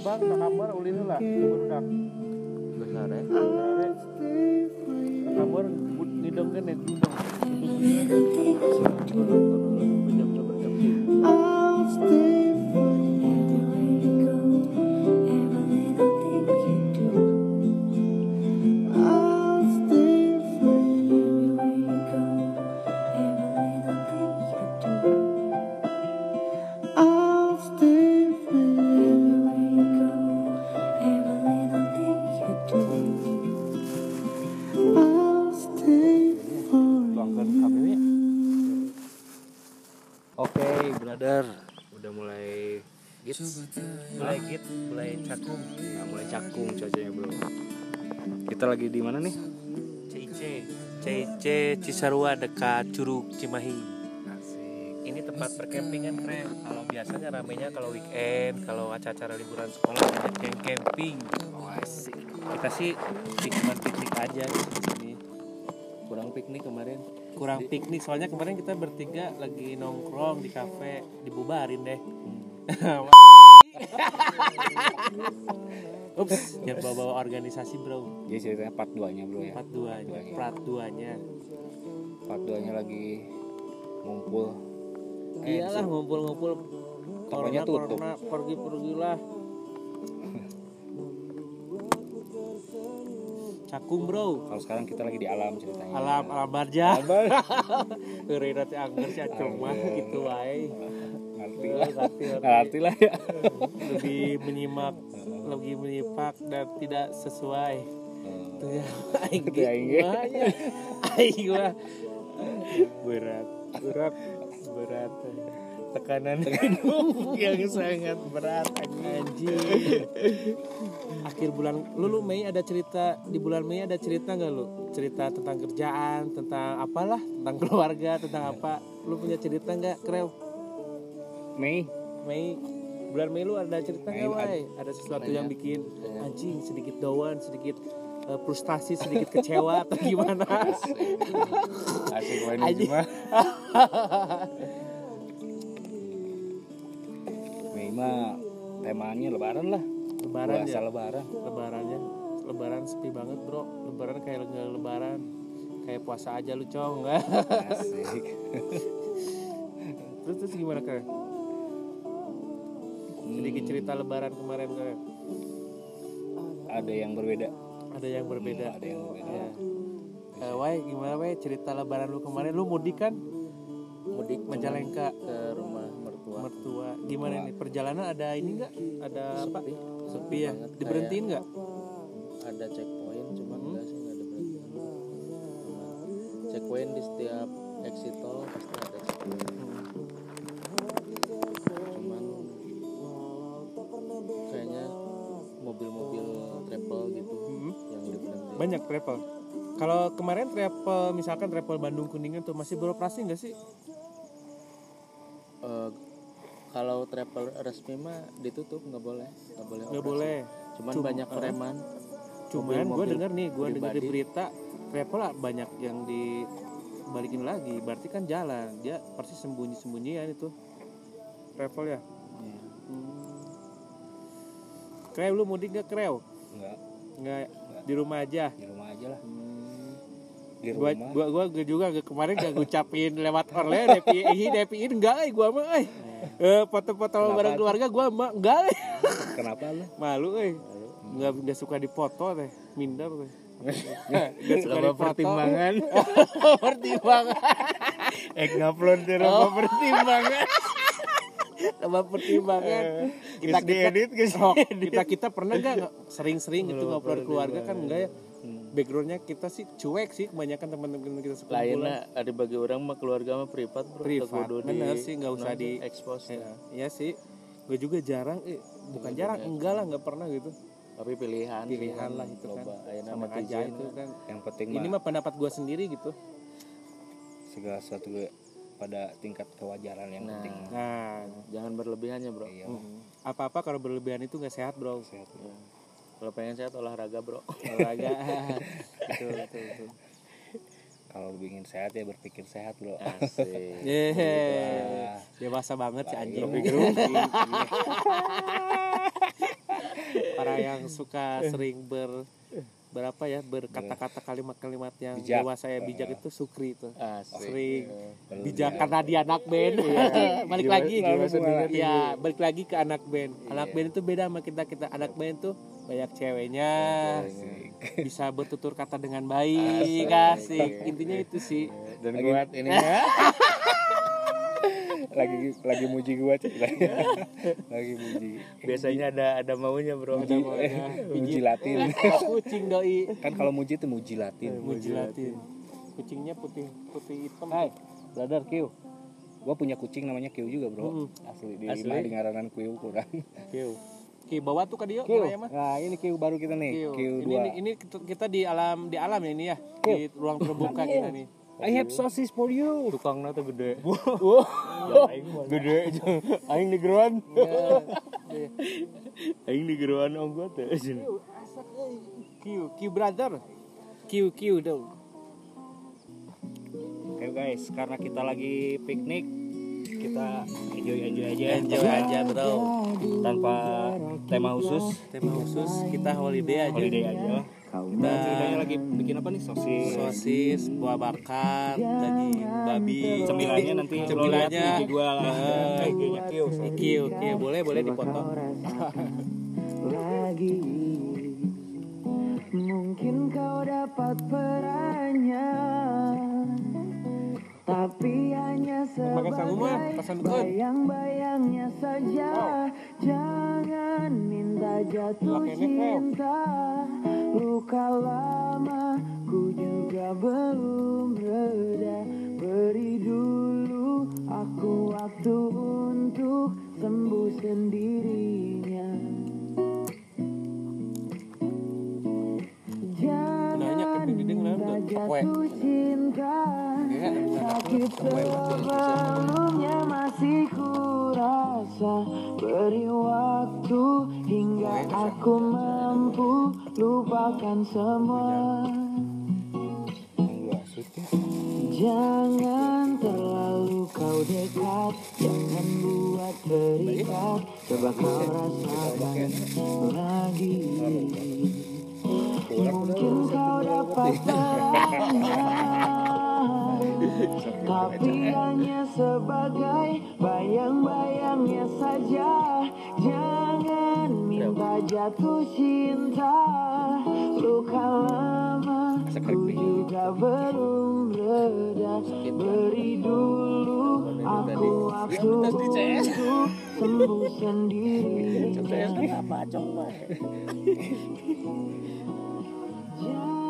bang na kamar ulin lah di budak besar ya? Kamar kan ya ngidong berjam Oke, brother, udah mulai git, mulai git, mulai cakung, nah, mulai cakung cuacanya bro. Kita lagi di mana nih? CIC CIC Cisarua dekat Curug Cimahi Asik. ini tempat perkempingan keren kalau biasanya ramenya kalau weekend kalau acara-acara liburan sekolah banyak yang camping Oh, asik. kita sih cuma piknik aja di sini Kurang piknik kemarin. Kurang piknik. Soalnya kemarin kita bertiga lagi nongkrong di kafe. Dibubarin deh. Ups, jangan bawa-bawa organisasi bro. Jadi ceritanya part 2 nya bro ya. Part 2 nya Part 2 nya Part 2 nya lagi ngumpul. Eh, Iyalah ngumpul-ngumpul. Tokonya tutup. pergi-pergilah Cakung bro. Kalau sekarang kita lagi di alam ceritanya. Alam alam barja. Heureuy nanti angker si acung mah gitu wae. Ngerti lah. ngerti, lah ya. Lebih menyimak Lebih menyimak dan tidak sesuai. Tuh ya Aing Itu aing? Aing mah Berat Berat Berat Tekanan hidup yang sangat berat anjing. Akhir bulan lu lu Mei ada cerita di bulan Mei ada cerita nggak lu? Cerita tentang kerjaan tentang apalah tentang keluarga tentang apa. Lu punya cerita nggak Kreu Mei. Mei. Bulan Mei lu ada cerita nggak Wai? ada sesuatu yang bikin anjing sedikit down sedikit eh, frustasi sedikit kecewa atau gimana? Asik. Main Anjing. Mei mah temanya lebaran lah. lebaran Puasa ya? lebaran. lebarannya. Lebaran sepi banget bro. Lebaran kayak nggak lebaran. Kayak puasa aja lu cong. Asik. terus terus gimana kak? Sedikit cerita lebaran kemarin kak. Ada yang berbeda. ada yang berbeda. Ada yang berbeda. ya Eh, Wai gimana Wai? Cerita lebaran lu kemarin. Lu mudik kan? Mudik Majalengka. Ke rumah mertua. gimana nih? Perjalanan ada ini enggak ada apa? Sepi. sepi ya? Diberhentiin nggak? Ada checkpoint cuman enggak sih enggak ada berhenti. Checkpoint di setiap exit tol pasti ada checkpoint. Cuman kayaknya mobil-mobil travel gitu yang diberhentiin. banyak travel. Kalau kemarin travel misalkan travel Bandung Kuningan tuh masih beroperasi nggak sih? Eh, kalau travel resmi mah ditutup nggak boleh. Nggak boleh nggak boleh. Cuman Cuma- banyak preman. cuman gue dengar nih gue dengar di berita travel lah banyak yang dibalikin lagi. Berarti kan jalan. Dia pasti sembunyi sembunyian itu. Travel ya? Iya. Kreu lu mudik gak Kreu? nggak. Nggak di rumah aja? Di rumah aja lah. Hmm. di gua, rumah. gua gua gua juga kemarin gak ngucapin lewat online DPI DPI enggak eh gua mah eh Eh, foto-foto bareng keluarga gua mah enggak. Eh. kenapa lu? Malu eh. Nggak nggak suka dipoto teh. Minder teh. Nggak suka dipoto. pertimbangan. pertimbangan. Eh ngupload di Oh. pertimbangan. Sama pertimbangan. Kita Geus kita geus oh, kita kita pernah nggak sering-sering gitu ngobrol keluarga kan enggak ya backgroundnya kita sih cuek sih kebanyakan teman-teman kita sekumpulan. Lainnya ada bagi orang mah keluarga mah privat bro. Privat bener sih nggak usah di expose ya, iya sih. Gue juga jarang eh bukan jarang enggak lah nggak pernah gitu. Tapi pilihan pilihan lah itu kan. Loba. Ayeuna sama aja itu kan. yang penting ini mah pendapat gue sendiri gitu. Segala sesuatu pada tingkat kewajaran yang Nah. penting nah. Jangan berlebihannya bro. Iya. apa-apa kalau berlebihan itu nggak sehat bro. Sehat kalau pengen sehat olahraga bro. Olahraga. Betul betul betul. Kalau ingin sehat ya berpikir sehat bro. Iya. Gitu Yeay. dewasa banget si anjing. Para yang suka sering ber berapa ya berkata-kata kalimat-kalimat yang Bijak. dewasa ya bijak itu Sukri itu. Asik. sering bijak karena dia anak band. Balik Gimana- lagi. ya balik lagi ke anak band. Anak band itu beda sama kita. Kita anak band tuh banyak ceweknya. Bisa bertutur kata dengan baik. Asik. Intinya itu sih. Dan buat ini ya. lagi lagi muji gua cek lagi, lagi muji biasanya ada ada maunya bro ada maunya muji latin kucing doi kan kalau muji itu muji latin muji latin kucingnya putih putih hitam Hai, brother Q. Gua punya kucing namanya Q juga, Bro. Mm. Asli di Asli? di ngaranan Q kurang. Kiu Ki bawa tuh ke dia Q. ya mah Nah, ini Q baru kita nih, Kiu. Q2. Ini ini kita, kita di alam di alam ya ini ya di ruang terbuka kita nih. I have sauces for you. Tukangnya tuh gede. Wah. Gede aja. Aing di geruan. Aing di geruan om gua tuh. Kiu, Kiu brother. Kiu, Kiu dong. Oke guys, karena kita lagi piknik, kita enjoy enjoy aja. Enjoy aja bro. Tanpa tema khusus, Tema khusus kita holiday aja. holiday aja. Kita Kita ceritanya lagi bikin apa nih sosis? sosis, buah bakar, daging babi. Cemilannya nanti Cemilannya. di gua lah. Eh. Kiu, Kiu boleh boleh dipotong. lagi Mungkin kau dapat perannya Tapi hanya sebagai bayang-bayangnya saja Jangan minta jatuh cinta Luka lama ku juga belum reda. Beri dulu aku waktu untuk sembuh sendirinya. Jangan minta jatuh cinta Sakit sebelumnya masih kurasa Beri waktu hingga aku mampu lupakan semua. Jangan terlalu kau dekat Jangan buat terikat. Coba kau rasakan lagi. Mungkin kau dapat Tapi hanya sebagai bayang-bayangnya saja. Jangan minta jatuh cinta Luka lama ku juga belum reda Beri dulu aku waktu untuk sembuh sendiri